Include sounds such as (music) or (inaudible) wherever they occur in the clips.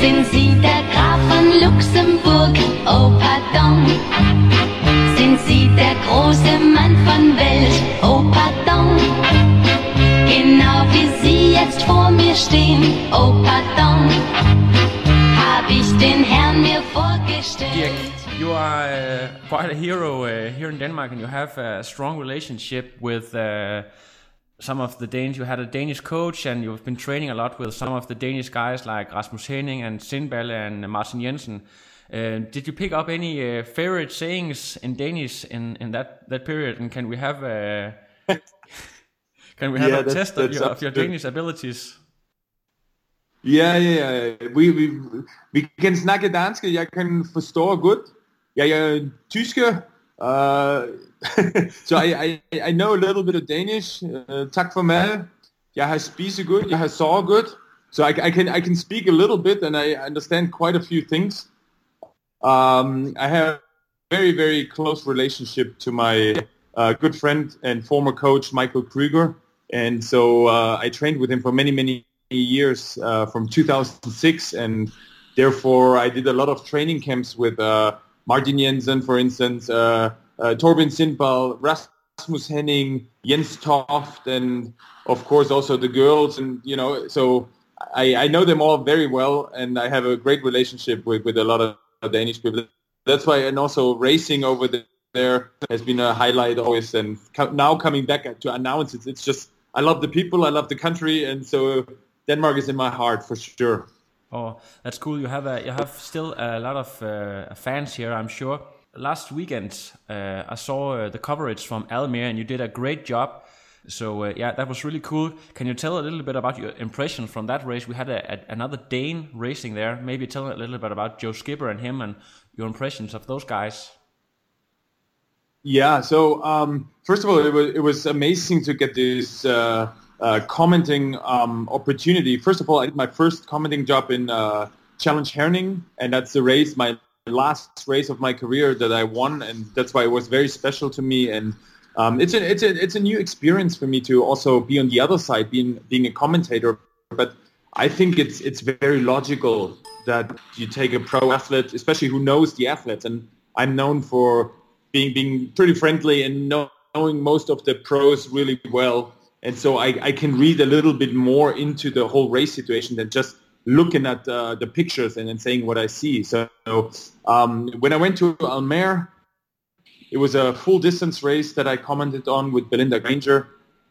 Sind Sie der Graf von Luxemburg? Oh, pardon, sind Sie der große Mann von Welt? Oh, pardon, genau wie Sie jetzt vor mir stehen. Oh, pardon, habe ich den Herrn mir vorgestellt. Dirk, you are uh, quite a hero uh, here in Denmark, and you have a strong relationship with uh, some of the Danes. You had a Danish coach, and you've been training a lot with some of the Danish guys like Rasmus Henning and Sindballe and Martin Jensen. Uh, did you pick up any uh, favorite sayings in Danish in, in that, that period? And can we have a (laughs) can we have Yeah, a that's- test of that's your, of your Danish abilities? Ja, ja, ja. Vi, vi, vi kan snakke dansk, jeg kan forstå godt. Jeg er tysker, uh, (laughs) so I, I, I know a little bit of Danish. Uh, tak for mad. Jeg har spist good. jeg har sovet godt. So I, I, can, I can speak a little bit and I understand quite a few things. Um, I have very, very close relationship to my uh, good friend and former coach, Michael Kruger. And so uh, I trained with him for many, many years uh, from 2006. And therefore, I did a lot of training camps with uh, Martin Jensen, for instance, uh, uh, Torben Sindballe, Rasmus Henning, Jens Toft, and of course also the girls. And, you know, so I, I know them all very well. And I have a great relationship with, with a lot of Danish people. That's why, and also racing over the, there has been a highlight always. And co- now coming back to announce it, it's just, I love the people, I love the country. And so Denmark is in my heart for sure. Oh, that's cool. You have a you have still a lot of uh, fans here, I'm sure. Last weekend, uh, I saw uh, the coverage from Almere, and you did a great job. So uh, yeah, that was really cool. Can you tell a little bit about your impression from that race? We had a, a, another Dane racing there. Maybe tell a little bit about Joe Skipper and him, and your impressions of those guys. Yeah. So um, first of all, it was it was amazing to get this uh, commenting um, opportunity. First of all, I did my first commenting job in uh, Challenge Herning, and that's the race, my last race of my career that I won, and that's why it was very special to me. And um, it's a it's a it's a new experience for me to also be on the other side, being being a commentator. But I think it's it's very logical that you take a pro athlete, especially who knows the athletes, and I'm known for being being pretty friendly and know, knowing most of the pros really well, and so I, I can read a little bit more into the whole race situation than just looking at uh, the pictures and then saying what I see. So um, when I went to Almere, it was a full distance race that I commented on with Belinda Granger,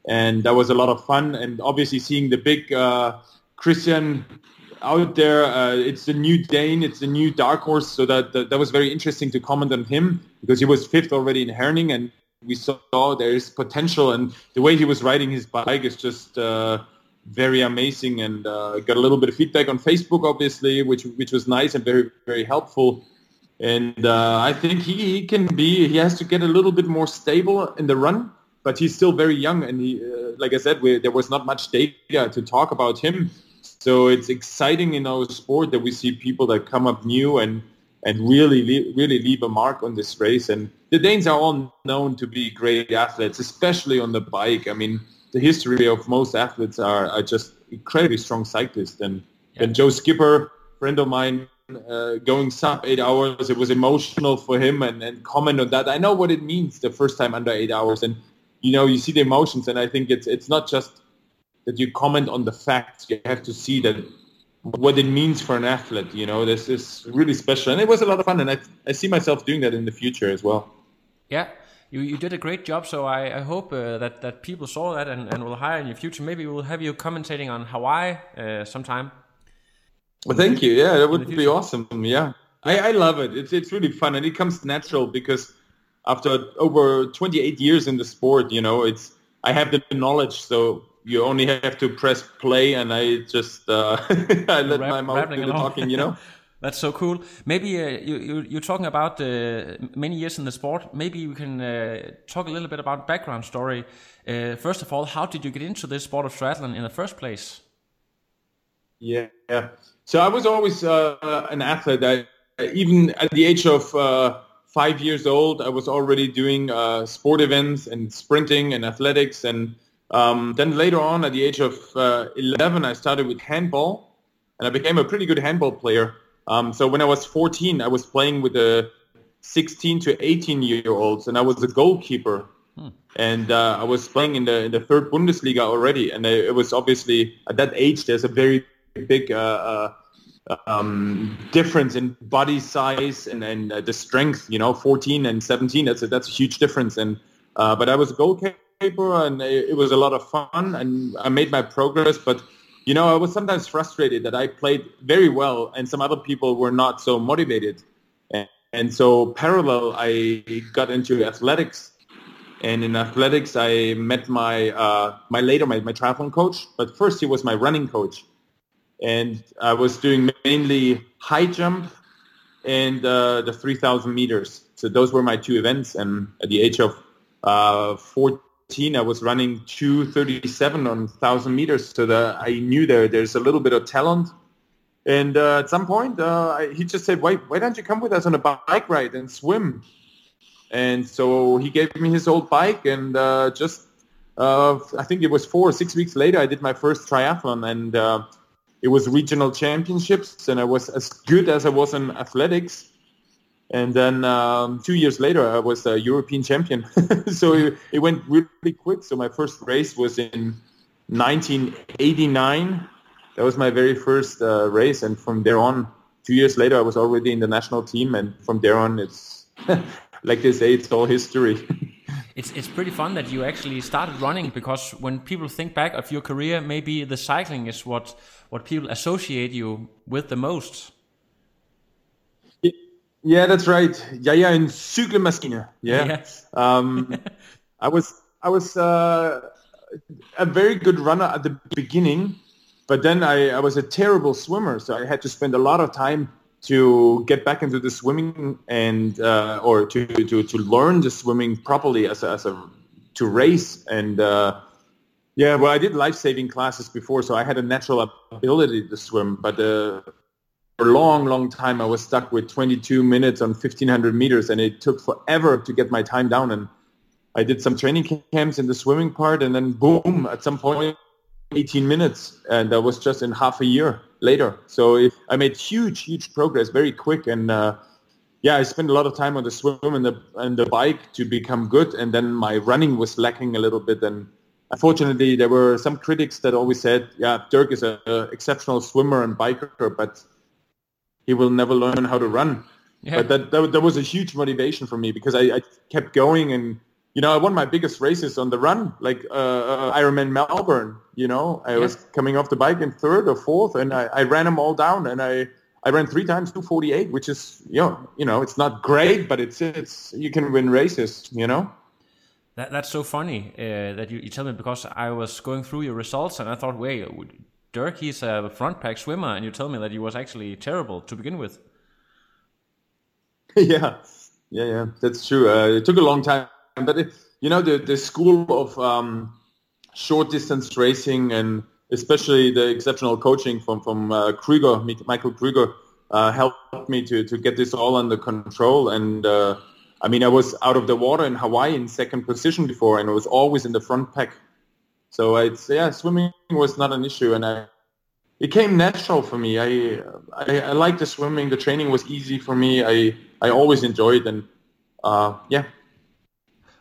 and that was a lot of fun. And obviously seeing the big uh, Christian out there, uh, it's the new Dane, it's the new dark horse, so that, that that was very interesting to comment on him because he was fifth already in Herning, and we saw there is potential, and the way he was riding his bike is just uh, very amazing, and uh, got a little bit of feedback on Facebook, obviously, which which was nice and very very helpful. And uh, I think he, he can be. He has to get a little bit more stable in the run, but he's still very young. And he, uh, like I said, we, there was not much data to talk about him. So it's exciting in our sport that we see people that come up new and and really really leave a mark on this race. And the Danes are all known to be great athletes, especially on the bike. I mean, the history of most athletes are, are just incredibly strong cyclists. And and Joe Skipper, friend of mine, uh, going sub eight hours. It was emotional for him and, and comment on that. I know what it means the first time under eight hours, and you know you see the emotions. And I think it's it's not just that you comment on the facts. You have to see that what it means for an athlete. You know, this is really special, and it was a lot of fun. And I I see myself doing that in the future as well. Yeah, you, you did a great job. So I, I hope uh, that, that people saw that and, and will hire in your future. Maybe we'll have you commentating on Hawaii uh, sometime. Well, thank you. Yeah, that would be awesome. Yeah, I, I love it. It's it's really fun, and it comes natural because after over 28 years in the sport, you know, it's I have the knowledge. So you only have to press play, and I just uh, (laughs) I let my mouth do the along. talking, you know. (laughs) That's so cool. Maybe uh, you, you you're talking about uh, many years in the sport. Maybe you can uh, talk a little bit about background story. Uh, first of all, how did you get into this sport of triathlon in the first place? Yeah, yeah. So I was always uh, an athlete. I, even at the age of uh, five years old, I was already doing uh, sport events and sprinting and athletics. And um, then later on, at the age of uh, 11, I started with handball, and I became a pretty good handball player. Um, so when I was 14, I was playing with the 16 to 18 year olds, and I was a goalkeeper. And uh, I was playing in the in the third Bundesliga already, and it was obviously at that age there's a very big uh, uh, um, difference in body size and, and uh, the strength. You know, 14 and 17, that's a, that's a huge difference. And uh, but I was a goalkeeper, and it, it was a lot of fun, and I made my progress. But you know, I was sometimes frustrated that I played very well, and some other people were not so motivated. And, and so parallel, I got into athletics. And in athletics, I met my uh, my later my, my triathlon coach. But first, he was my running coach, and I was doing mainly high jump and uh, the 3,000 meters. So those were my two events. And at the age of uh, 14, I was running 237 on 1,000 meters. So the, I knew there there's a little bit of talent. And uh, at some point, uh, I, he just said, why, why don't you come with us on a bike ride and swim? And so he gave me his old bike and uh, just, uh, I think it was four or six weeks later, I did my first triathlon and uh, it was regional championships and I was as good as I was in athletics. And then um, two years later, I was a European champion. (laughs) so it, it went really quick. So my first race was in 1989. That was my very first uh, race. And from there on, two years later, I was already in the national team. And from there on, it's (laughs) like they say, it's all history. (laughs) It's it's pretty fun that you actually started running because when people think back of your career, maybe the cycling is what what people associate you with the most. Yeah, that's right. Ja, ja, in Cykelmaschine. Yeah. Yeah. Um, (laughs) I was I was uh, a very good runner at the beginning, but then I, I was a terrible swimmer, so I had to spend a lot of time to get back into the swimming and uh, or to, to to learn the swimming properly as a, as a to race and uh, yeah well I did life saving classes before so I had a natural ability to swim but uh, for a long long time I was stuck with 22 minutes on 1500 meters and it took forever to get my time down. And I did some training camps in the swimming part and then boom at some point 18 minutes and that was just in half a year later. So i made huge huge progress very quick and uh, yeah i spent a lot of time on the swim and the and the bike to become good and then my running was lacking a little bit. And unfortunately there were some critics that always said yeah dirk is a, a exceptional swimmer and biker but he will never learn how to run. Yeah. but that, that that was a huge motivation for me because I, I kept going and you know I won my biggest races on the run like uh, uh, Ironman Melbourne you know? I was coming off the bike in third or fourth and I, I ran them all down and I I ran three times 248 which is you know you know it's not great but it's it's you can win races you know? That, that's so funny uh, that you, you tell me because I was going through your results and I thought, wait, Dirk, he's a front pack swimmer, and you tell me that he was actually terrible to begin with. (laughs) yeah, yeah, yeah, that's true. Uh, it took a long time, but it, you know, the the school of um, short distance racing and especially the exceptional coaching from from uh, Kruger, Michael Kruger, uh, helped me to to get this all under control. And uh, I mean, I was out of the water in Hawaii in second position before, and I was always in the front pack. So i it's yeah, swimming was not an issue, and I it came natural for me. I, I I liked the swimming. The training was easy for me. I I always enjoyed and uh, yeah.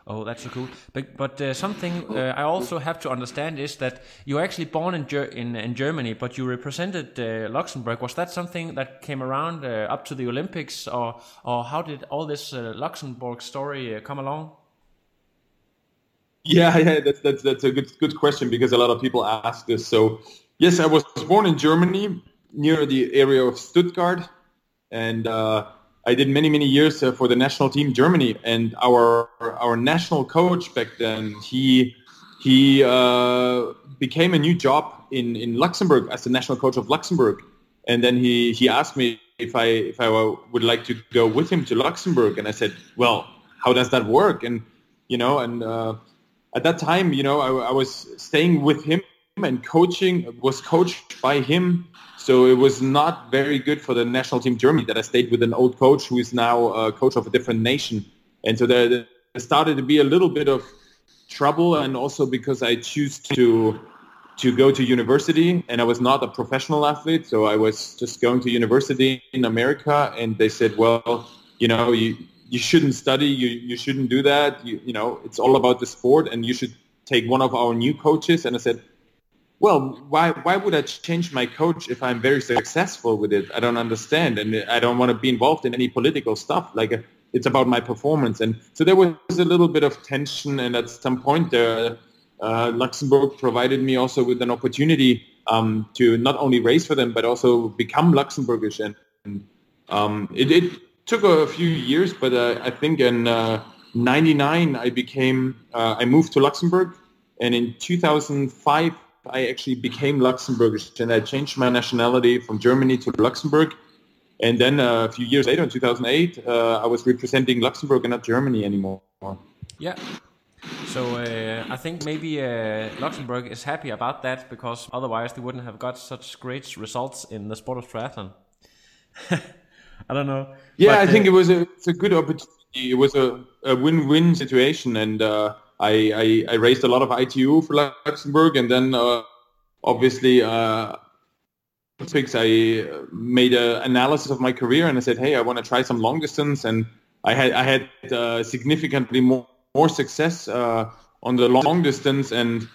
Oh, that's so cool. But but uh, something uh, I also have to understand is that you're actually born in Ger- in, in Germany, but you represented uh, Luxembourg. Was that something that came around uh, up to the Olympics, or or how did all this uh, Luxembourg story come along? Yeah, yeah, that's that's that's a good good question because a lot of people ask this. So yes, I was born in Germany near the area of Stuttgart, and uh, I did many many years uh, for the national team Germany. And our our national coach back then, he he uh, became a new job in, in Luxembourg as the national coach of Luxembourg. And then he, he asked me if I if I would like to go with him to Luxembourg, and I said, well, how does that work? And you know, and uh, at that time, you know, I, I, was staying with him and coaching was coached by him. So it was not very good for the national team Germany that I stayed with an old coach who is now a coach of a different nation. And so there, there started to be a little bit of trouble, and also because I choose to to go to university and I was not a professional athlete. So I was just going to university in America and they said, well, you know, you, you shouldn't study. You, you shouldn't do that. You, you know, it's all about the sport and you should take one of our new coaches. And I said, well, why, why would I change my coach if I'm very successful with it? I don't understand. And I don't want to be involved in any political stuff. Like it's about my performance. And so there was a little bit of tension. And at some point there, uh, Luxembourg provided me also with an opportunity um, to not only race for them but also become Luxembourgish. And um, it, it, took a few years, but uh, I think in '99 uh, I became uh, I moved to Luxembourg, and in 2005 I actually became Luxembourgish, and I changed my nationality from Germany to Luxembourg. And then uh, a few years later, in 2008, I was representing Luxembourg and not Germany anymore. Yeah, so uh, I think maybe uh, Luxembourg is happy about that because otherwise they wouldn't have got such great results in the sport of triathlon. (laughs) I don't know. Yeah, but, I think uh, it was a, it's a good opportunity. It was a, a win-win situation, and uh, I, I, I raised a lot of ITU for Luxembourg, and then uh, obviously uh, Olympics I made an analysis of my career, and I said, hey, I want to try some long distance, and I had I had significantly more more success uh, on the long distance and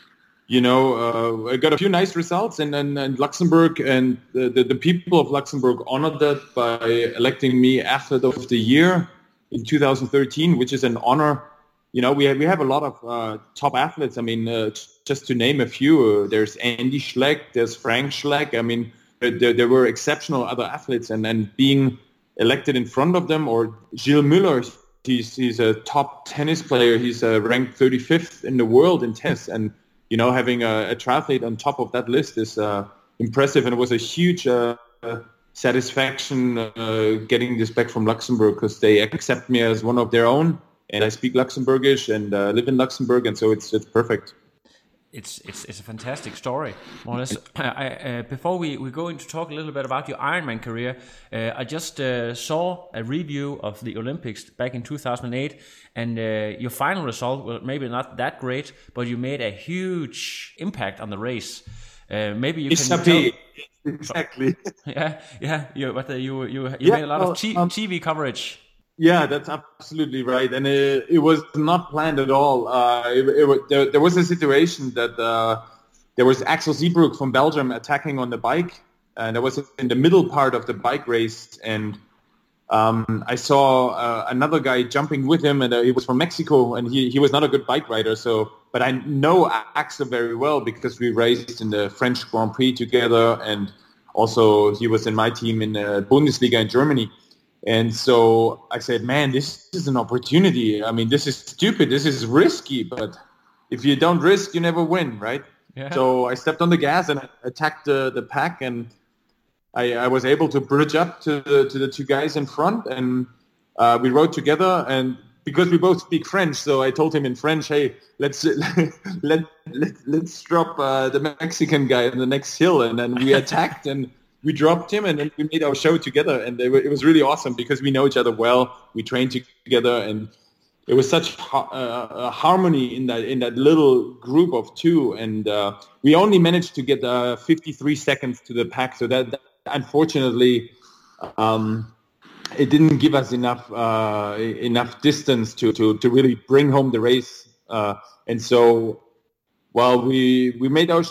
you know uh, I got a few nice results and then Luxembourg and the, the, the, people of Luxembourg honored that by electing me athlete of the year in 2013 which is an honor. You know we have, we have a lot of uh, top athletes. I mean uh, just to name a few uh, there's Andy Schleck there's Frank Schleck. I mean there, there were exceptional other athletes and and being elected in front of them or Gilles Muller he's he's a top tennis player. He's uh, ranked 35th in the world in tennis, and you know having a, a triathlete on top of that list is uh, impressive, and it was a huge uh, satisfaction uh, getting this back from Luxembourg because they accept me as one of their own, and I speak Luxembourgish and uh, live in Luxembourg, and so it's it's perfect it's it's it's a fantastic story. More or less. I, uh, before we, we go into talk a little bit about your Ironman career, uh, I just uh, saw a review of the Olympics back in 2008, and uh, your final result, well, maybe not that great, but you made a huge impact on the race. Uh, maybe you it's can tell, exactly. (laughs) yeah, yeah. You, but uh, you you you yeah, made a lot well, of t- um, TV coverage. Yeah, that's absolutely right, and it, it was not planned at all. Uh, it, it, there, there, was a situation that uh, there was Axel Zeebroek from Belgium attacking on the bike, and I was in the middle part of the bike race, and um, I saw uh, another guy jumping with him, and uh, he was from Mexico, and he, he was not a good bike rider. So, but I know Axel very well because we raced in the French Grand Prix together, and also he was in my team in the Bundesliga in Germany. And so I said, man, this is an opportunity. I mean, this is stupid. This is risky, but if you don't risk, you never win, right? Yeah. So I stepped on the gas and attacked the, the pack, and I, I was able to bridge up to the, to the two guys in front, and uh, we rode together. And because we both speak French, so I told him in French, "Hey, let's (laughs) let, let let's drop uh, the Mexican guy on the next hill," and then we (laughs) attacked and we dropped him and then we made our show together and it was really awesome because we know each other well. We trained together and it was such uh, harmony in that in that little group of two and uh, we only managed to get uh, 53 seconds to the pack so that, that unfortunately um, it didn't give us enough uh, enough distance to, to, to really bring home the race uh, and so while we we made our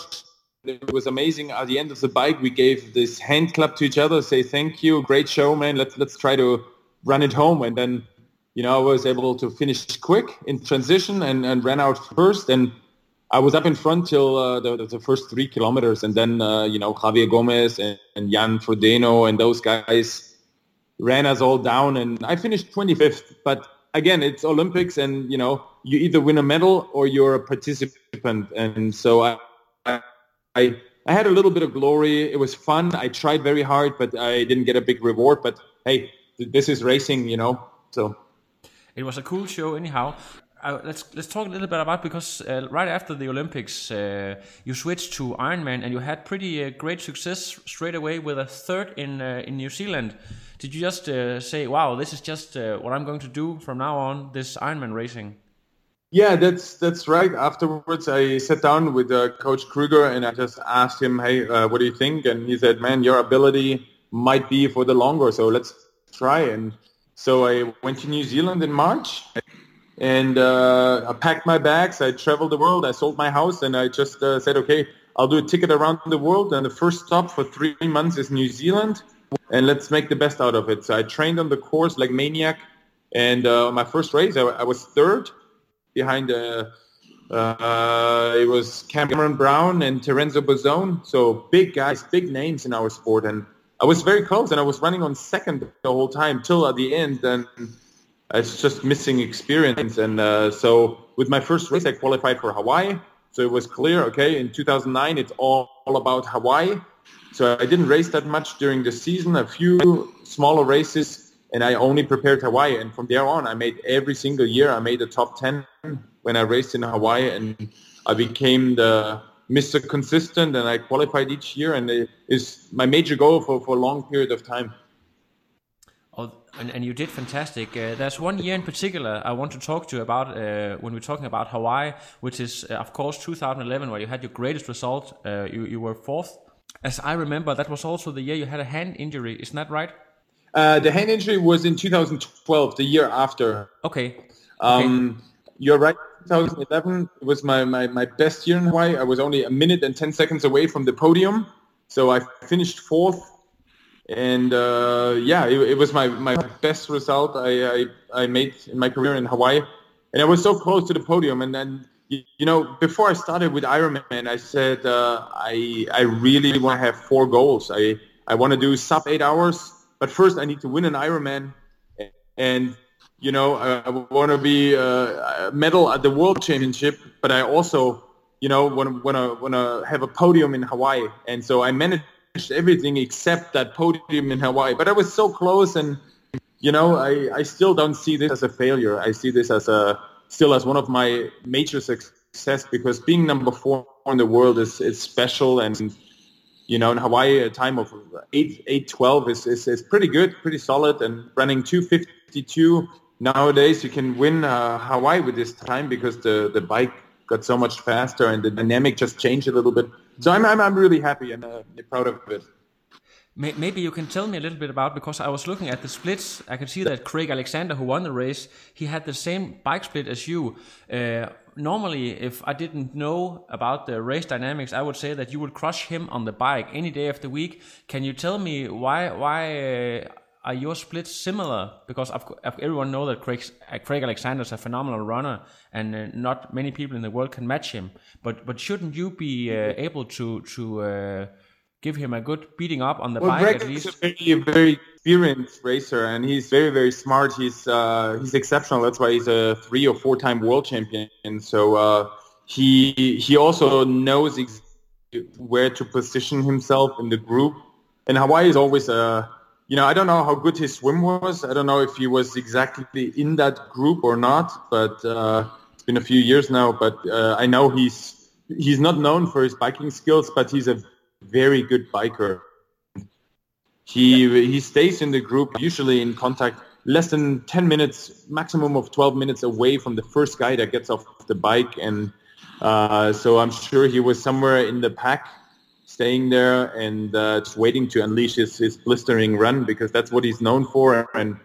it was amazing. At the end of the bike, we gave this hand clap to each other, say thank you, great show, man. Let's let's try to run it home. And then, you know, I was able to finish quick in transition and, and ran out first. And I was up in front till uh, the, the, first three kilometers. And then, uh, you know, Javier Gomez and, and Jan Frodeno and those guys ran us all down. And I finished 25th. But again, it's Olympics and, you know, you either win a medal or you're a participant. And so I, I, I had a little bit of glory. It was fun. I tried very hard, but I didn't get a big reward. But hey, this is racing, you know. So it was a cool show, anyhow. Uh, let's let's talk a little bit about because uh, right after the Olympics, uh, you switched to Ironman and you had pretty uh, great success straight away with a third in uh, in New Zealand. Did you just uh, say, "Wow, this is just what I'm going to do from now on"? This Ironman racing. Yeah, that's that's right. Afterwards, I sat down with Coach Kruger and I just asked him, "Hey, what do you think?" And he said, "Man, your ability might be for the longer, so let's try." And so I went to New Zealand in March and uh, I packed my bags. I traveled the world. I sold my house, and I just uh, said, okay, I'll do a ticket around the world. And the first stop for three months is New Zealand, and let's make the best out of it. So I trained on the course like maniac, and uh, my first race, I, I was third behind. Uh, uh, it was Cameron Brown and Terenzo Bozzone, so big guys, big names in our sport, and I was very close, and I was running on second the whole time till at the end, and it's just missing experience. And uh, so with my first race, I qualified for Hawaii. So it was clear, okay, in 2009, it's all, all about Hawaii. So I didn't race that much during the season, a few smaller races, and I only prepared Hawaii. And from there on, I made every single year, I made the top 10 when I raced in Hawaii, and I became the Mr. Consistent, and I qualified each year, and it is my major goal for, for a long period of time. Oh, and, and you did fantastic. Uh, there's one year in particular I want to talk to you about uh, when we're talking about Hawaii, which is, uh, of course, 2011, where you had your greatest result. Uh, you, you were fourth. As I remember, that was also the year you had a hand injury. Isn't that right? Uh, the hand injury was in 2012, the year after. Okay. Um, okay. You're right. 2011 was my, my, my best year in Hawaii. I was only a minute and 10 seconds away from the podium. So I finished fourth and uh, yeah, it, it, was my, my best result I, I, I made in my career in Hawaii, and I was so close to the podium. And then you, you know, before I started with Ironman, I said uh, I I really want to have four goals. I I want to do sub eight hours, but first I need to win an Ironman, and you know I, I want to be a medal at the World Championship, but I also you know want to want to have a podium in Hawaii, and so I managed everything except that podium in Hawaii. But I was so close, and you know, I, I still don't see this as a failure. I see this as a still as one of my major success because being number four in the world is is special, and you know, in Hawaii, a time of eight eight twelve is, is is pretty good, pretty solid, and running two fifty two nowadays you can win uh, Hawaii with this time because the the bike got so much faster and the dynamic just changed a little bit. So I'm I'm, I'm really happy and uh, proud of it. Maybe you can tell me a little bit about because I was looking at the splits. I can see that Craig Alexander, who won the race, he had the same bike split as you. Uh, normally, if I didn't know about the race dynamics, I would say that you would crush him on the bike any day of the week. Can you tell me why why uh, are your splits similar? Because everyone know that Craig, uh, Craig Alexander is a phenomenal runner, and uh, not many people in the world can match him. But but shouldn't you be uh, able to to uh, give him a good beating up on the well, bike Greg at least? a very, very experienced racer, and he's very very smart. He's uh, he's exceptional. That's why he's a three or four time world champion. And So uh, he he also knows where to position himself in the group. And Hawaii is always a you know, I don't know how good his swim was. I don't know if he was exactly in that group or not, but uh, it's been a few years now. But uh, I know he's he's not known for his biking skills, but he's a very good biker. He he stays in the group usually in contact less than 10 minutes, maximum of 12 minutes away from the first guy that gets off the bike, and uh, so I'm sure he was somewhere in the pack staying there and uh, just waiting to unleash his, his blistering run because that's what he's known for. And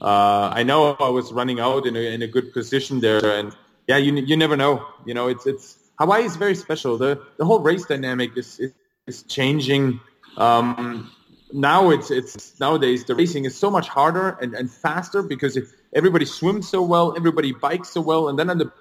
uh, I know I was running out in a, in a good position there. And yeah, you you never know. You know, it's it's Hawaii is very special. The the whole race dynamic is is, is changing. Um, now it's it's nowadays the racing is so much harder and, and faster because if everybody swims so well, everybody bikes so well, and then on the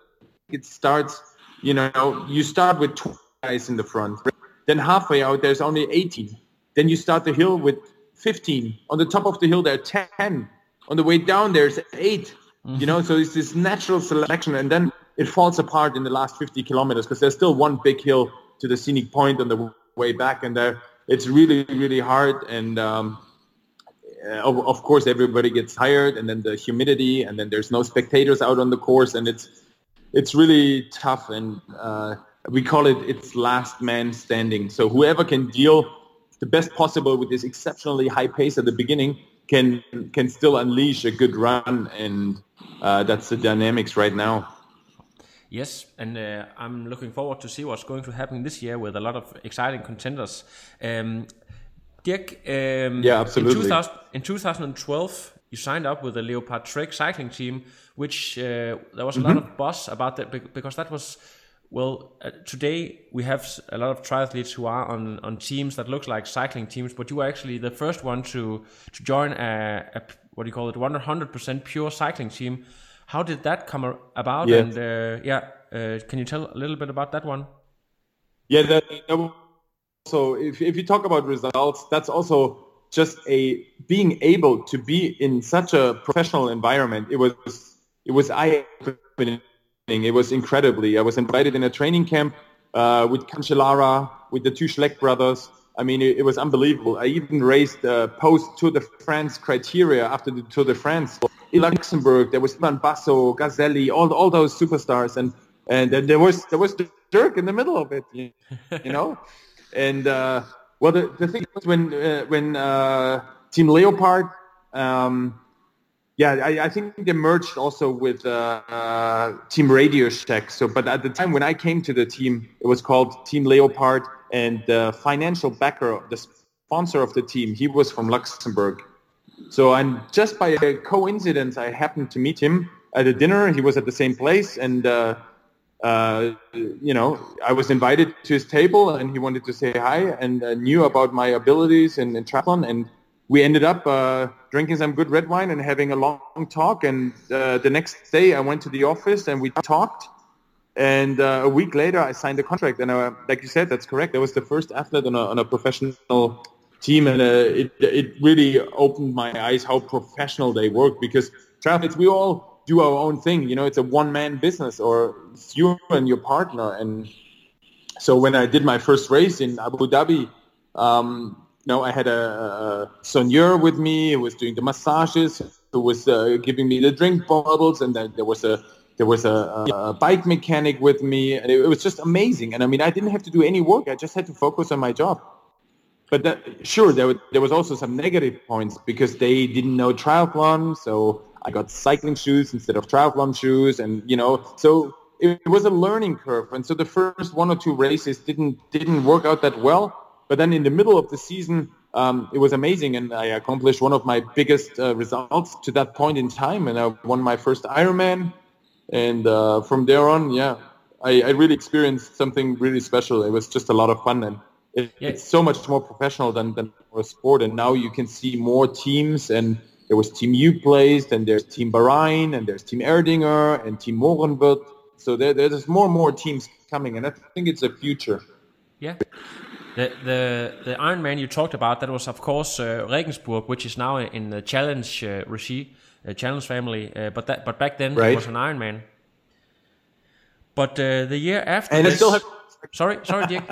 it starts. You know, you start with two guys in the front then halfway out, there's only 18. Then you start the hill with 15. On the top of the hill, there are 10. On the way down, there's 8. Mm-hmm. You know, so it's this natural selection. And then it falls apart in the last 50 kilometers because there's still one big hill to the scenic point on the way back, and there it's really really hard and. Um, of, of course, everybody gets tired, and then the humidity, and then there's no spectators out on the course, and it's it's really tough. And uh, we call it it's last man standing. So whoever can deal the best possible with this exceptionally high pace at the beginning can can still unleash a good run, and uh, that's the dynamics right now. Yes, and uh, I'm looking forward to see what's going to happen this year with a lot of exciting contenders. Um, Dirk, um, yeah, absolutely. In, 2000, in, 2012, you signed up with the Leopard Trek cycling team, which uh, there was a mm-hmm. lot of buzz about that because that was well, uh, today we have a lot of triathletes who are on, on teams that look like cycling teams, but you were actually the first one to to join a, a what do you call it, 100% pure cycling team. How did that come about? Yeah. And uh, yeah, uh, can you tell a little bit about that one? Yeah, that, that so if if you talk about results, that's also just a being able to be in such a professional environment. It was it was eye opening it was incredibly. I was invited in a training camp uh, with Cancellara, with the two Schleck brothers. I mean, it, it was unbelievable. I even raised uh, post Tour de France criteria after the Tour de France. In Luxembourg, there was Ivan Basso, Gazelli, all all those superstars, and and there was there was Dirk in the middle of it, you, you know. (laughs) and uh, well, the, the thing was when uh, when uh, Team Leopard. Um, yeah, I, I, think they merged also with uh, uh, Team Radio Shack. So, but at the time when I came to the team, it was called Team Leopard, and the financial backer, the sponsor of the team, he was from Luxembourg. So, and just by a coincidence, I happened to meet him at a dinner. He was at the same place, and uh, uh, you know, I was invited to his table, and he wanted to say hi, and uh, knew about my abilities in, in triathlon, and we ended up uh, drinking some good red wine and having a long talk. And uh, the next day, I went to the office and we talked. And uh, a week later, I signed the contract. And I, like you said, that's correct. I was the first athlete on a, on a professional team, and uh, it it really opened my eyes how professional they work. Because triathletes, we all do our own thing. You know, it's a one man business, or it's you and your partner. And so when I did my first race in Abu Dhabi. Um, know, I had a, a soigneur with me who was doing the massages, who was uh, giving me the drink bottles, and then there was a there was a, a bike mechanic with me, and it, it, was just amazing. And I mean, I didn't have to do any work; I just had to focus on my job. But that, sure, there, was, there was also some negative points because they didn't know triathlon, so I got cycling shoes instead of triathlon shoes, and you know, so it, it was a learning curve. And so the first one or two races didn't didn't work out that well but then in the middle of the season, um, it was amazing, and I accomplished one of my biggest uh, results to that point in time, and I won my first Ironman. And uh, from there on, yeah, I, I, really experienced something really special. It was just a lot of fun, and it, yeah. it's so much more professional than than a sport. And now you can see more teams, and there was Team U placed, and there's Team Bahrain, and there's Team Erdinger, and Team Mohrenwirth. So there, there's more and more teams coming, and I think it's a future. Yeah. The the the Ironman you talked about that was of course uh, Regensburg, which is now in the Challenge uh, Regi, uh, Challenge family. Uh, but that but back then right. it was an Ironman. But uh, the year after, and this, I still have. Sorry, sorry, Dick.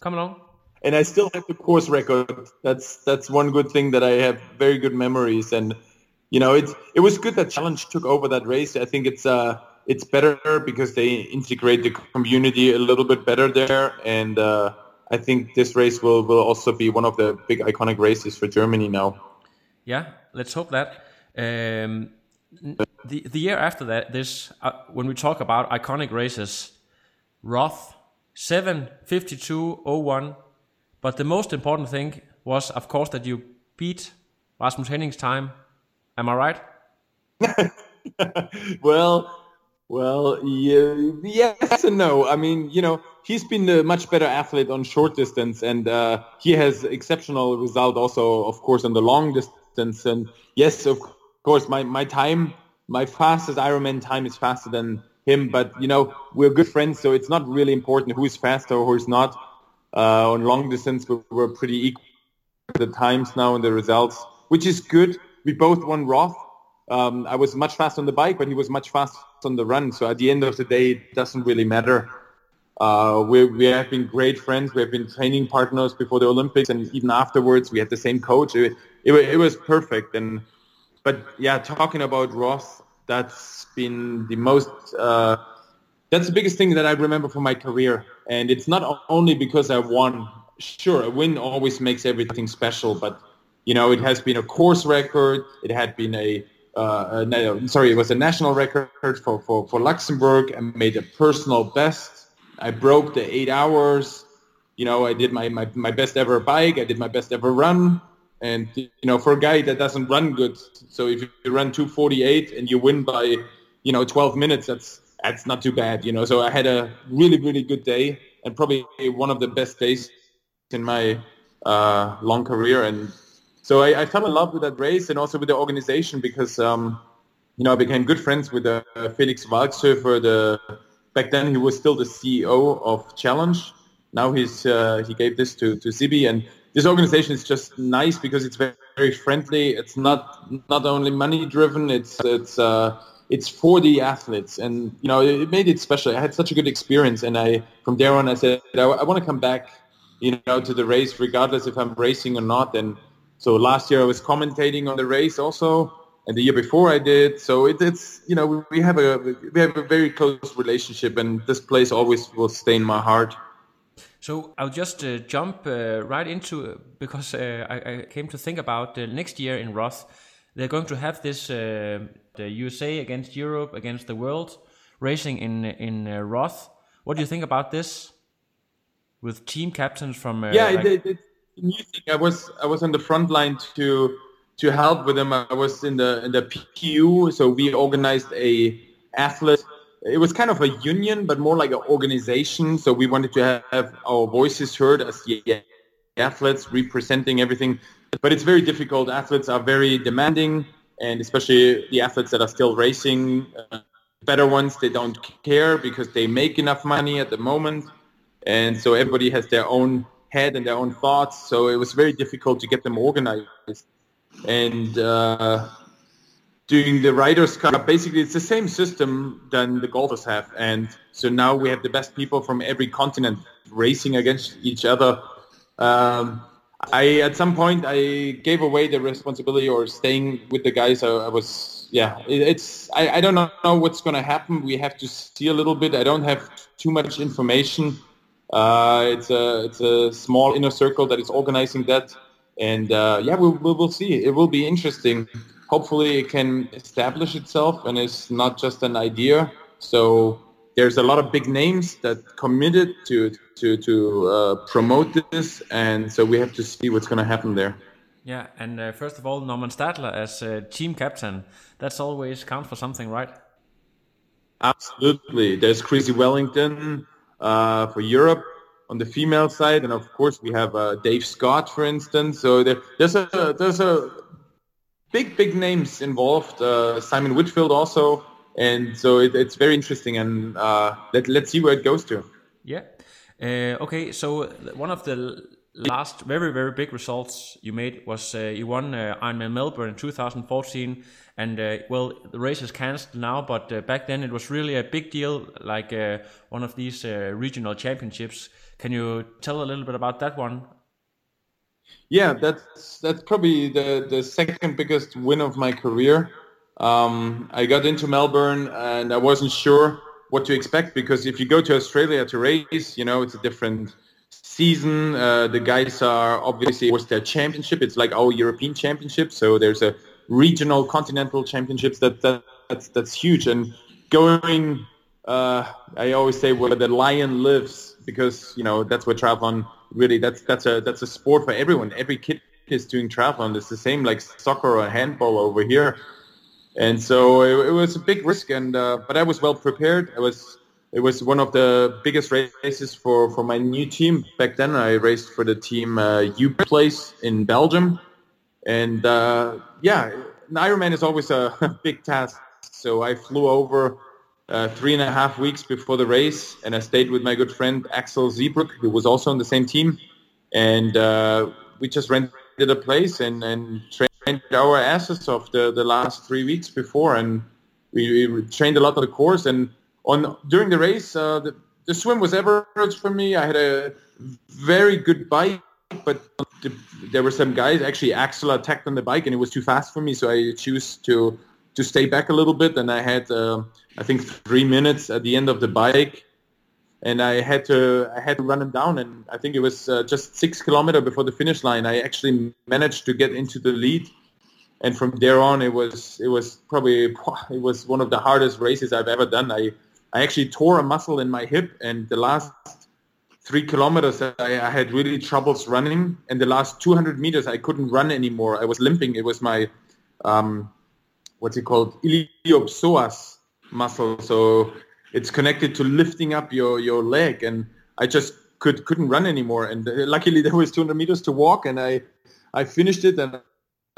Come along. And I still have the course record. That's that's one good thing that I have very good memories. And you know, it's it was good that Challenge took over that race. I think it's uh it's better because they integrate the community a little bit better there and. uh I think this race will, will also be one of the big iconic races for Germany now. Yeah, let's hope that. Um, the the year after that, this uh, when we talk about iconic races, Roth seven fifty two oh one, but the most important thing was, of course, that you beat Rasmus Henning's time. Am I right? (laughs) well, well, yeah, yes and no. I mean, you know, he's been a much better athlete on short distance, and uh, he has exceptional result also, of course, on the long distance. And yes, of course, my, my time, my fastest Ironman time is faster than him. But you know, we're good friends, so it's not really important who is faster or who is not. Uh, on long distance, we were pretty equal the times now and the results, which is good. We both won Roth Um, I was much faster on the bike, but he was much faster on the run. So at the end of the day, it doesn't really matter. Uh, we, we have been great friends. We have been training partners before the Olympics, and even afterwards, we had the same coach. It, it, it was perfect. And but yeah, talking about Roth, that's been the most. Uh, that's the biggest thing that I remember from my career, and it's not only because I won. Sure, a win always makes everything special, but you know, it has been a course record. It had been a uh, no, sorry, it was a national record for, for, for Luxembourg and made a personal best. I broke the eight hours. You know, I did my, my, my best ever bike. I did my best ever run. And, you know, for a guy that doesn't run good, so if you run 248 and you win by, you know, 12 minutes, that's, that's not too bad, you know. So I had a really, really good day and probably one of the best days in my uh, long career. And so I, I, fell in love with that race and also with the organization because um, you know I became good friends with uh, Felix Walkshöfer. The back then he was still the CEO of Challenge. Now he's uh, he gave this to to Sibi and this organization is just nice because it's very, very friendly. It's not not only money driven. It's it's uh, it's for the athletes, and you know it made it special. I had such a good experience, and I from there on I said I, I want to come back, you know, to the race regardless if I'm racing or not. And so last year I was commentating on the race also, and the year before I did. So it, it's you know we have a we have a very close relationship, and this place always will stay in my heart. So I'll just uh, jump uh, right into because uh, I, I, came to think about next year in Roth. They're going to have this uh, the USA against Europe against the world racing in in uh, Roth. What do you think about this? With team captains from uh, yeah, like, it, it, new thing. I was I was on the front line to to help with them. I was in the in the PU, so we organized a athlete. It was kind of a union, but more like an organization. So we wanted to have our voices heard as the athletes representing everything. But it's very difficult. Athletes are very demanding, and especially the athletes that are still racing. Uh, better ones, they don't care because they make enough money at the moment, and so everybody has their own head and their own thoughts. So it was very difficult to get them organized. And uh, doing the Riders Cup, basically it's the same system than the golfers have. And so now we have the best people from every continent racing against each other. Um, I at some point I gave away the responsibility or staying with the guys. I, I was yeah. It, it's I, I don't know what's going to happen. We have to see a little bit. I don't have too much information uh, it's a it's a small inner circle that is organizing that, and uh, yeah, we'll, we'll, we'll see. It will be interesting. Hopefully, it can establish itself and it's not just an idea. So there's a lot of big names that committed to to to uh, promote this, and so we have to see what's going to happen there. Yeah, and uh, first of all, Normann Stadler as uh, team captain, that's always count for something, right? Absolutely. There's Chrissie Wellington, uh, for Europe on the female side, and of course we have uh, Dave Scott, for instance. So there, there's a there's a big big names involved. Uh, Simon Whitfield also, and so it, it's very interesting. And uh, let let's see where it goes to. Yeah. Uh, okay. So one of the last very very big results you made was uh, you won uh, Ironman Melbourne in 2014 and uh, well the race is cancelled now but uh, back then it was really a big deal like uh, one of these uh, regional championships can you tell a little bit about that one yeah that's that's probably the the second biggest win of my career um, I got into Melbourne and I wasn't sure what to expect because if you go to Australia to race you know it's a different season. Uh, the guys are obviously it was their championship. It's like our European championship. So there's a regional continental championships that, that that's that's huge. And going, uh, I always say where the lion lives because you know that's where triathlon really that's that's a that's a sport for everyone. Every kid is doing triathlon. It's the same like soccer or handball over here. And so it, it was a big risk, and uh, but I was well prepared. I was it was one of the biggest races for, for my new team. Back then, I raced for the team uh, U Place in Belgium. And uh, yeah, an Ironman is always a (laughs) big task. So I flew over uh, three and a half weeks before the race, and I stayed with my good friend Axel Zeebroek, who was also on the same team. And uh, we just rented a place and, and trained our asses off the, the last three weeks before, and we, we trained a lot on the course. And on during the race, uh, the, the swim was average for me. I had a very good bike, but the, there were some guys. Actually, Axel attacked on the bike, and it was too fast for me. So I chose to to stay back a little bit. And I had, uh, I think, three minutes at the end of the bike, and I had to I had to run him down. And I think it was uh, just six kilometer before the finish line. I actually managed to get into the lead. And from there on, it was it was probably (laughs) it was one of the hardest races I've ever done. I I actually tore a muscle in my hip, and the last three kilometers I, I, had really troubles running, and the last 200 meters I couldn't run anymore. I was limping. It was my um, what's it called iliopsoas muscle, so it's connected to lifting up your your leg, and I just could couldn't run anymore. And uh, luckily (laughs) there was 200 meters to walk, and I I finished it and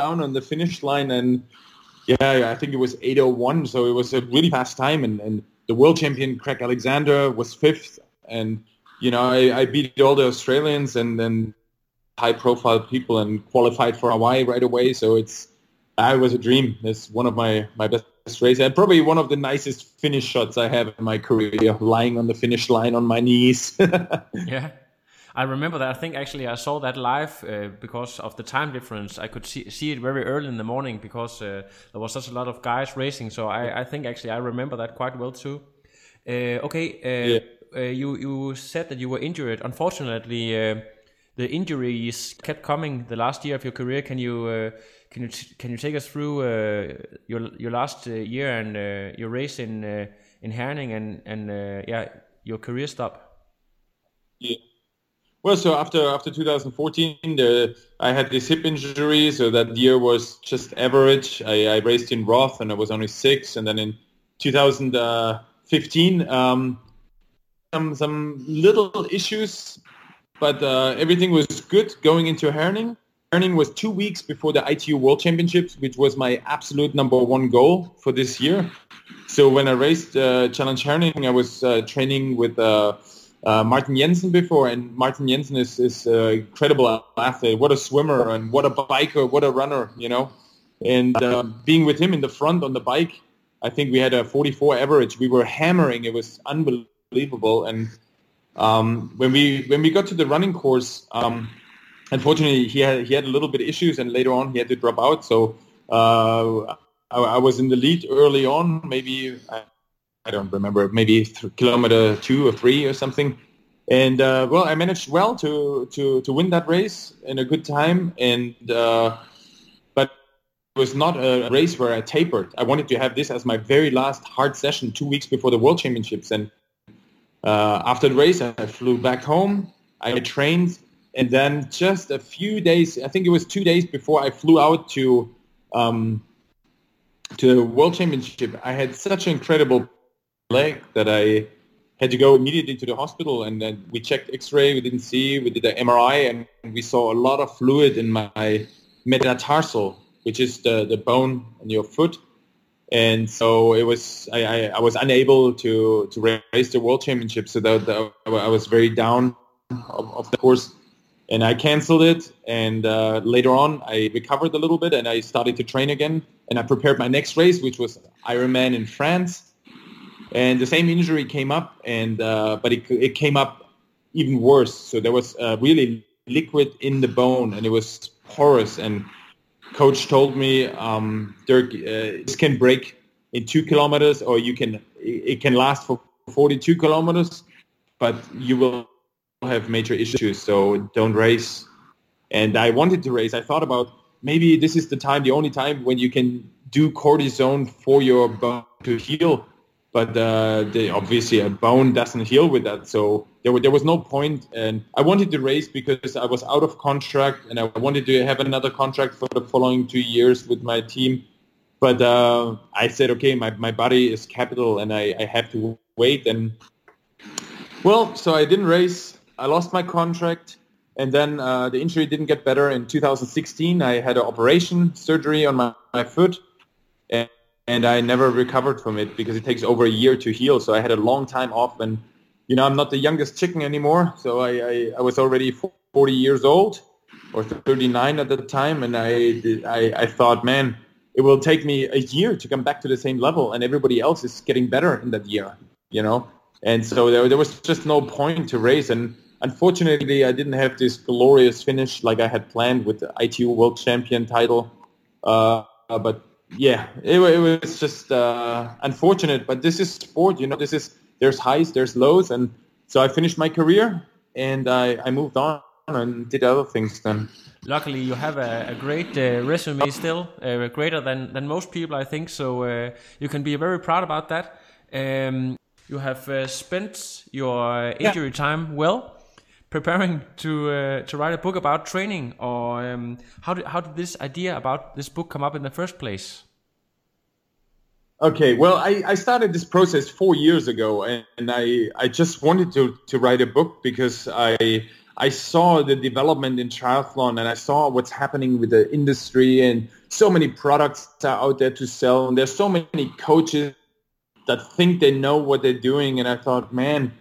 down on the finish line and yeah, I think it was 8:01, so it was a really fast time, and, and the world champion Craig Alexander was fifth, and you know I, I beat all the Australians and then high-profile people and qualified for Hawaii right away. So it's I was a dream. It's one of my my best races, and probably one of the nicest finish shots I have in my career, lying on the finish line on my knees. (laughs) yeah. I remember that. I think actually I saw that live uh, because of the time difference. I could see, see it very early in the morning because uh, there was such a lot of guys racing. So I, I think actually I remember that quite well too. Uh, okay, uh, yeah. Uh, you you said that you were injured. Unfortunately, uh, the injuries kept coming the last year of your career. Can you can you can you take us through your your last year and your race in in Herning and and yeah your career stop? Yeah. Well, so after after 2014, the, I had this hip injury, so that year was just average. I, I raced in Roth, and I was only six, and then in 2015, um, some some little issues, but uh, everything was good going into Herning. Herning was two weeks before the ITU World Championships, which was my absolute number one goal for this year. So when I raced uh, Challenge Herning, I was uh, training with. Uh, Martin Jensen before, and Martin Jensen is is an incredible athlete. What a swimmer and what a biker, what a runner, you know. And uh, being with him in the front on the bike, I think we had a 44 average. We were hammering. It was unbelievable. And um, when we when we got to the running course, um, unfortunately he had he had a little bit of issues, and later on he had to drop out. So uh, I, I, was in the lead early on, maybe I don't remember, maybe th- kilometer two or three or something. And uh, well, I managed well to, to, to win that race in a good time. And uh, but it was not a race where I tapered. I wanted to have this as my very last hard session two weeks before the World Championships. And uh, after the race, I flew back home. I trained, and then just a few days, I think it was two days before I flew out to um, to the World Championship, I had such an incredible leg that I had to go immediately to the hospital and then we checked x-ray we didn't see we did an mri and we saw a lot of fluid in my metatarsal which is the, the bone in your foot. And so it was I, I, I was unable to to race the world championship so that, that I was very down of, of, the course. And I canceled it and uh, later on I recovered a little bit and I started to train again. And I prepared my next race which was Ironman in France and the same injury came up, and uh, but it, it came up even worse. So there was uh, really liquid in the bone, and it was porous. And coach told me, um, Dirk, uh, this can break in two kilometers, or you can it can last for 42 kilometers, but you will have major issues. So don't race. And I wanted to race. I thought about maybe this is the time, the only time when you can do cortisone for your bone to heal but uh, they, obviously a bone doesn't heal with that. So there, there was no point. And I wanted to race because I was out of contract and I wanted to have another contract for the following two years with my team. But uh, I said, okay, my, my body is capital and I, I have to wait. And well, so I didn't race. I lost my contract. And then uh, the injury didn't get better. In 2016, I had an operation surgery on my, my foot. And I never recovered from it because it takes over a year to heal. So I had a long time off, and you know I'm not the youngest chicken anymore. So I I, I was already 40 years old, or 39 at the time, and I, I, I thought, man, it will take me a year to come back to the same level, and everybody else is getting better in that year, you know. And so there, there was just no point to race, and unfortunately, I didn't have this glorious finish like I had planned with the ITU World Champion title. Uh, but yeah, it, it was just uh, unfortunate. But this is sport, you know. This is there's highs, there's lows, and so I finished my career and I, I moved on and did other things then. Luckily, you have a, a great uh, resume still, uh, greater than, than most people, I think. So uh, you can be very proud about that. Um, you have uh, spent your injury yeah. time well, preparing to uh, to write a book about training. Or um, how did how did this idea about this book come up in the first place? Okay, well, I, I started this process four years ago, and, and I, I just wanted to, to write a book because I I saw the development in triathlon and I saw what's happening with the industry and so many products are out there to sell and there's so many coaches that think they know what they're doing and I thought, man,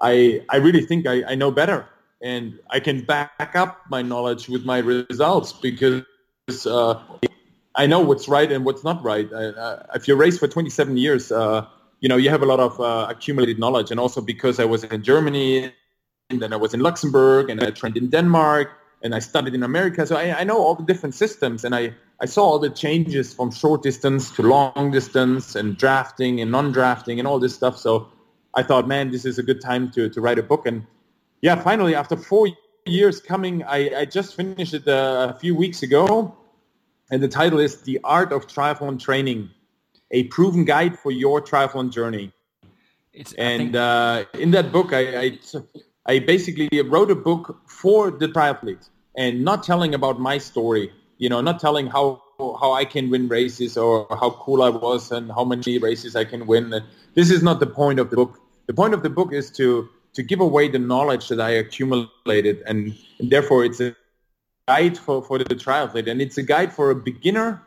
I I really think I, I know better and I can back up my knowledge with my results because uh, I know what's right and what's not right. Uh, if you race for 27 years, uh, you know you have a lot of uh, accumulated knowledge, and also because I was in Germany, and then I was in Luxembourg, and I trained in Denmark, and I studied in America, so I, I know all the different systems, and I I saw all the changes from short distance to long distance, and drafting and non-drafting, and all this stuff. So I thought, man, this is a good time to to write a book, and yeah, finally after four years coming, I, I just finished it uh, a few weeks ago and the title is The Art of Triathlon Training, a proven guide for your triathlon journey. It's, and uh, in that book, I, I, I, basically wrote a book for the triathlete and not telling about my story, you know, not telling how, how I can win races or how cool I was and how many races I can win. This is not the point of the book. The point of the book is to, to give away the knowledge that I accumulated and, and therefore it's a guide for, for the triathlete and it's a guide for a beginner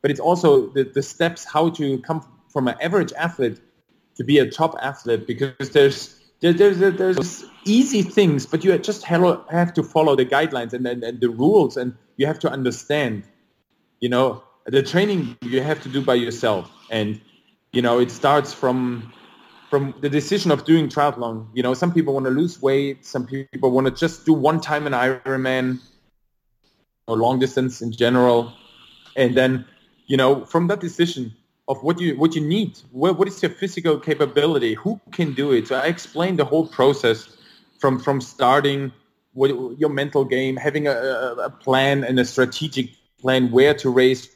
but it's also the, the steps how to come from an average athlete to be a top athlete because there's there, there's there's easy things but you just have to follow the guidelines and, and, and the rules and you have to understand you know the training you have to do by yourself. And you know it starts from from the decision of doing triathlon you know some people want to lose weight some people want to just do one time an ironman or long distance in general, and then you know from that decision of what you what you need, what, what is your physical capability, who can do it. So I explained the whole process from from starting with your mental game, having a, a plan and a strategic plan where to race,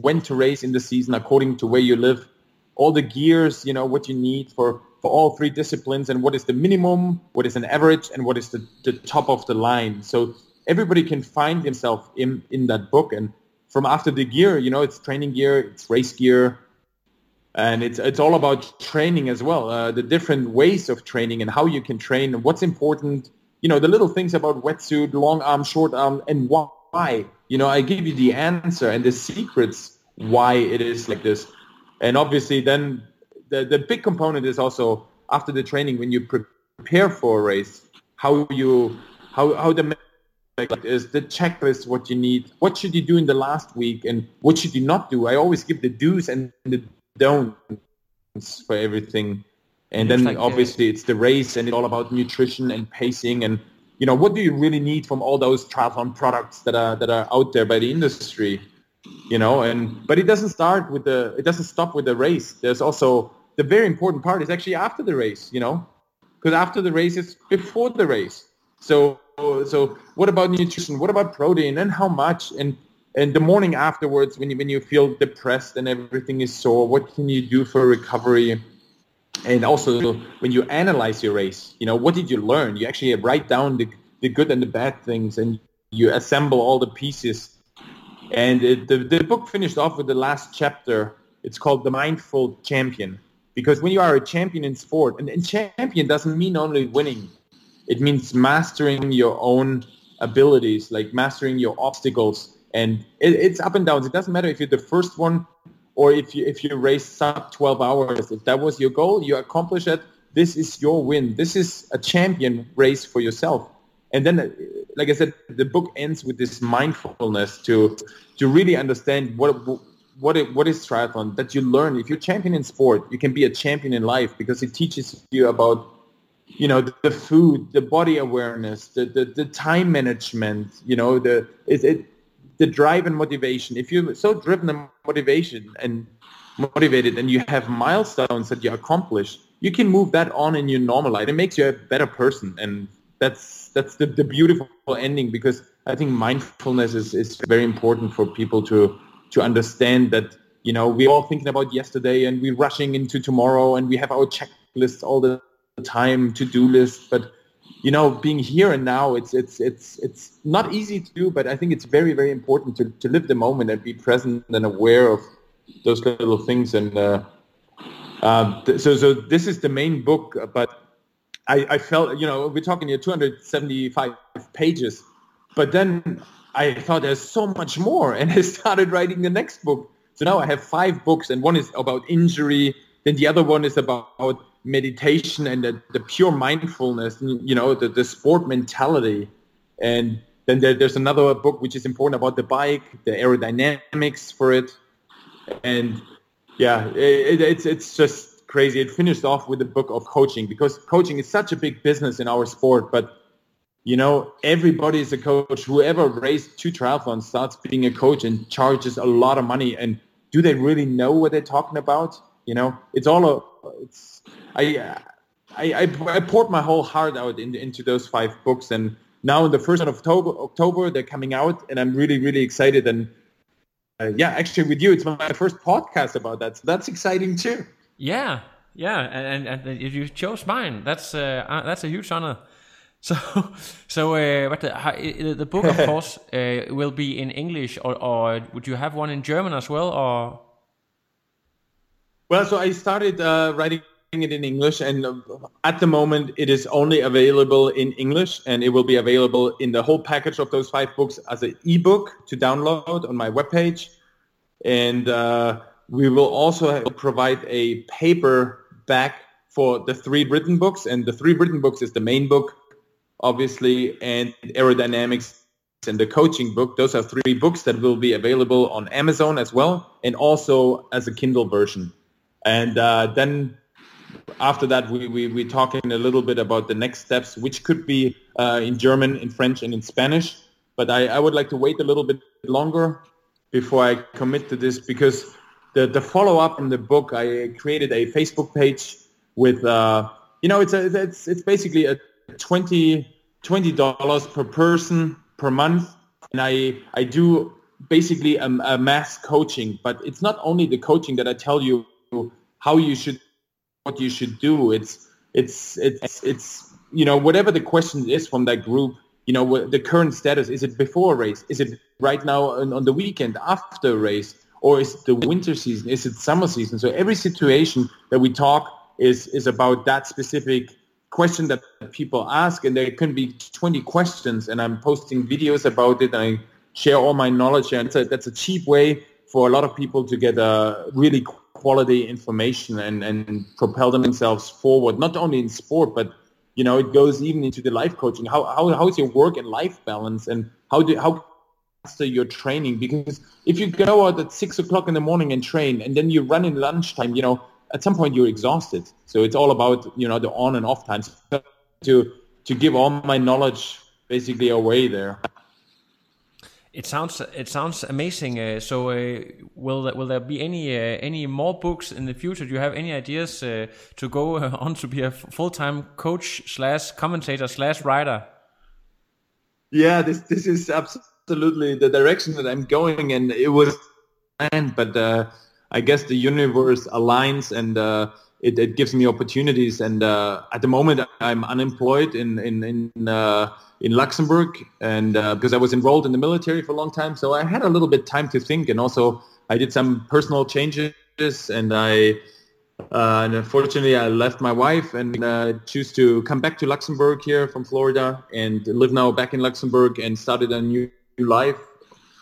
when to race in the season according to where you live, all the gears, you know, what you need for, for all three disciplines and what is the minimum, what is an average, and what is the, the top of the line. So everybody can find himself in, in that book. And from after the gear, you know, it's training gear, it's race gear, and it's it's all about training as well. Uh, the different ways of training and how you can train and what's important. You know, the little things about wetsuit, long arm, short arm, and why. You know, I give you the answer and the secrets why it is like this. And obviously, then the the big component is also after the training when you prepare for a race, how you how how the is the checklist what you need what should you do in the last week and what should you not do? I always give the do's and the don'ts for everything. And then like obviously it's the race and it's all about nutrition and pacing and you know what do you really need from all those triathlon products that are that are out there by the industry you know and but it doesn't start with the it doesn't stop with the race there's also the very important part is actually after the race you know because after the race is before the race so so what about nutrition? What about protein and how much? And and the morning afterwards, when you when you feel depressed and everything is sore, what can you do for recovery? And also when you analyze your race, you know what did you learn? You actually write down the the good and the bad things, and you assemble all the pieces. And it, the the book finished off with the last chapter. It's called the Mindful Champion because when you are a champion in sport, and, and champion doesn't mean only winning it means mastering your own abilities, like mastering your obstacles. And it, it's up and downs. It doesn't matter if you're the first one or if you if you race sub 12 hours. If that was your goal, you accomplish it. This is your win. This is a champion race for yourself. And then like I said, the book ends with this mindfulness to to really understand what what it, what is triathlon that you learn. If you're champion in sport you can be a champion in life because it teaches you about you know the, food the body awareness the, the, the time management you know the it, it the drive and motivation. If you're so driven and motivation and motivated and you have milestones that you accomplish you can move that on in your normal life it makes you a better person and that's that's the, the beautiful ending because i think mindfulness is, is very important for people to to understand that you know we're all thinking about yesterday and we're rushing into tomorrow and we have our checklists all the time to-do list but you know being here and now it's it's it's it's not easy to do but i think it's very very important to, to live the moment and be present and aware of those little things and uh, uh, so so this is the main book but I, I felt you know we're talking here 275 pages but then I thought there's so much more, and (laughs) I started writing the next book. So now I have five books, and one is about injury. Then the other one is about meditation and the, the pure mindfulness, you know, the, the sport mentality. And then there, there's another book which is important about the bike, the aerodynamics for it. And yeah, it, it's it's just crazy. It finished off with the book of coaching because coaching is such a big business in our sport, but you know, everybody is a coach. Whoever raced two triathlons starts being a coach and charges a lot of money. And do they really know what they're talking about? You know, it's all a, it's, I, I, I, poured my whole heart out in, into those five books. And now in the first of October, October, they're coming out and I'm really, really excited. And uh, yeah, actually with you, it's my first podcast about that. So that's exciting too. Yeah. Yeah. And, and, and if you chose mine, that's, uh, uh that's a huge honor. (laughs) So, so uh, but the, the book, of (laughs) course, uh, will be in English, or, or would you have one in German as well, or? Well, so I started uh, writing it in English, and uh, at the moment it is only available in English, and it will be available in the whole package of those five books as an ebook to download on my webpage, and uh, we will also provide a paper back for the three written books, and the three written books is the main book obviously, and aerodynamics and the coaching book. Those are three books that will be available on Amazon as well, and also as a Kindle version. And uh, then after that, we, we, we're talking a little bit about the next steps, which could be uh, in German, in French, and in Spanish. But I, I would like to wait a little bit longer before I commit to this because the, the follow-up on the book, I created a Facebook page with, uh, you know, it's, a, it's, it's basically a 20 dollars per person per month, and I I do basically a, a mass coaching. But it's not only the coaching that I tell you how you should what you should do. It's it's it's it's you know whatever the question is from that group. You know the current status. Is it before a race? Is it right now on, on the weekend after a race? Or is it the winter season? Is it summer season? So every situation that we talk is is about that specific question that people ask, and there can be 20 questions, and I'm posting videos about it, and I share all my knowledge, and a, that's a cheap way for a lot of people to get a really quality information and, and propel themselves forward, not only in sport, but you know, it goes even into the life coaching. How, how, how is your work and life balance, and how do how master your training? Because if you go out at six o'clock in the morning and train, and then you run in lunchtime, you know, at some point you're exhausted. So it's all about you know the on and off times to to give all my knowledge basically away there. It sounds it sounds amazing. Uh, so uh, will will there be any uh, any more books in the future? Do you have any ideas uh, to go on to be a full time coach slash commentator slash writer? Yeah, this this is absolutely the direction that I'm going, and it was planned, but uh, I guess the universe aligns and uh, it, it, gives me opportunities. And uh, at the moment, I'm unemployed in in in, uh, in Luxembourg, and uh, because I was enrolled in the military for a long time, so I had a little bit time to think. And also, I did some personal changes, and I. Uh, and unfortunately, I left my wife and uh, choose to come back to Luxembourg here from Florida and live now back in Luxembourg and started a new life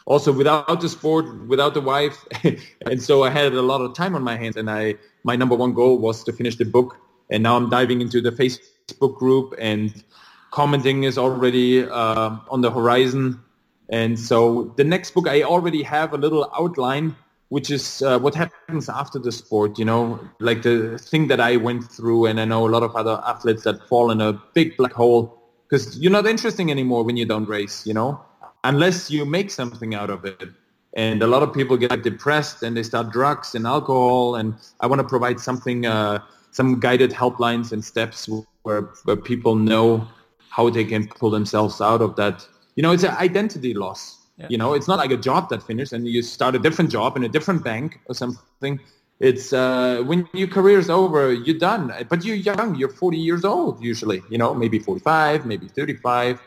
also without the sport, without the wife, (laughs) and so I had a lot of time on my hands. And I, my number one goal was to finish the book. And now I'm diving into the Facebook group and commenting is already uh, on the horizon. And so the next book, I already have a little outline, which is uh, what happens after the sport, you know, like the thing that I went through. And I know a lot of other athletes that fall in a big black hole because you're not interesting anymore when you don't race, you know, unless you make something out of it. And a lot of people get depressed and they start drugs and alcohol. And I want to provide something, uh, some guided helplines and steps where, where people know how they can pull themselves out of that. You know, it's an identity loss. Yeah. You know, it's not like a job that finishes and you start a different job in a different bank or something. It's uh, when your career is over, you're done. But you're young. You're 40 years old usually. You know, maybe 45, maybe 35.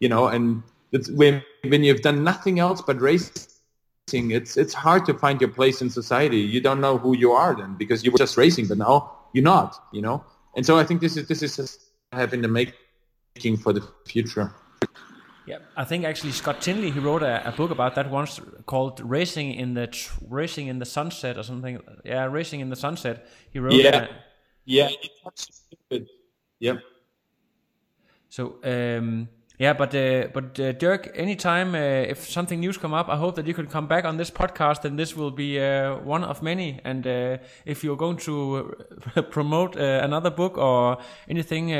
You know, and it's when when you've done nothing else but racing, it's it's hard to find your place in society. You don't know who you are then because you were just racing, but now you're not. You know, and so I think this is this is having to make making for the future. Yeah, I think actually Scott Tinley he wrote a, a book about that once called "Racing in the Racing in the Sunset" or something. Yeah, "Racing in the Sunset." He wrote. Yeah, yeah, Stupid. yeah. So um, yeah, but uh, but uh, Dirk, anytime uh, if something news come up, I hope that you can come back on this podcast, and this will be uh, one of many. And uh, if you're going to (laughs) promote uh, another book or anything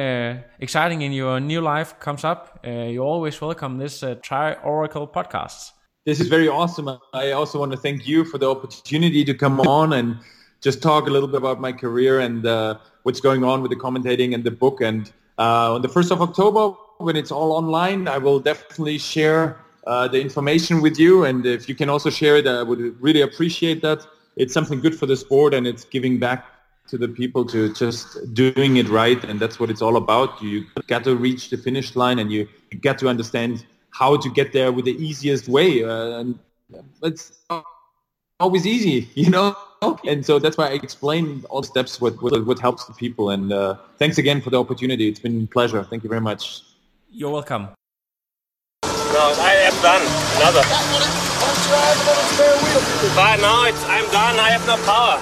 exciting in your new life comes up, you're always welcome. This Tri Oracle podcast. This is very awesome. I also want to thank you for the opportunity to come on and just talk a little bit about my career and what's going on with the commentating and the book. And on the first of October when it's all online, I will definitely share uh, the information with you. And if you can also share it, I would really appreciate that. It's something good for the sport and it's giving back to the people to just doing it right. And that's what it's all about. You got to reach the finish line and you got to understand how to get there with the easiest way. Uh, and it's always easy, (laughs) you know? And so that's why I explain all steps, what, what, what helps the people. And uh, thanks again for the opportunity. It's been a pleasure. Thank you very much. You're welcome. No, I am done. Another. But now it's, I'm done. I have no power.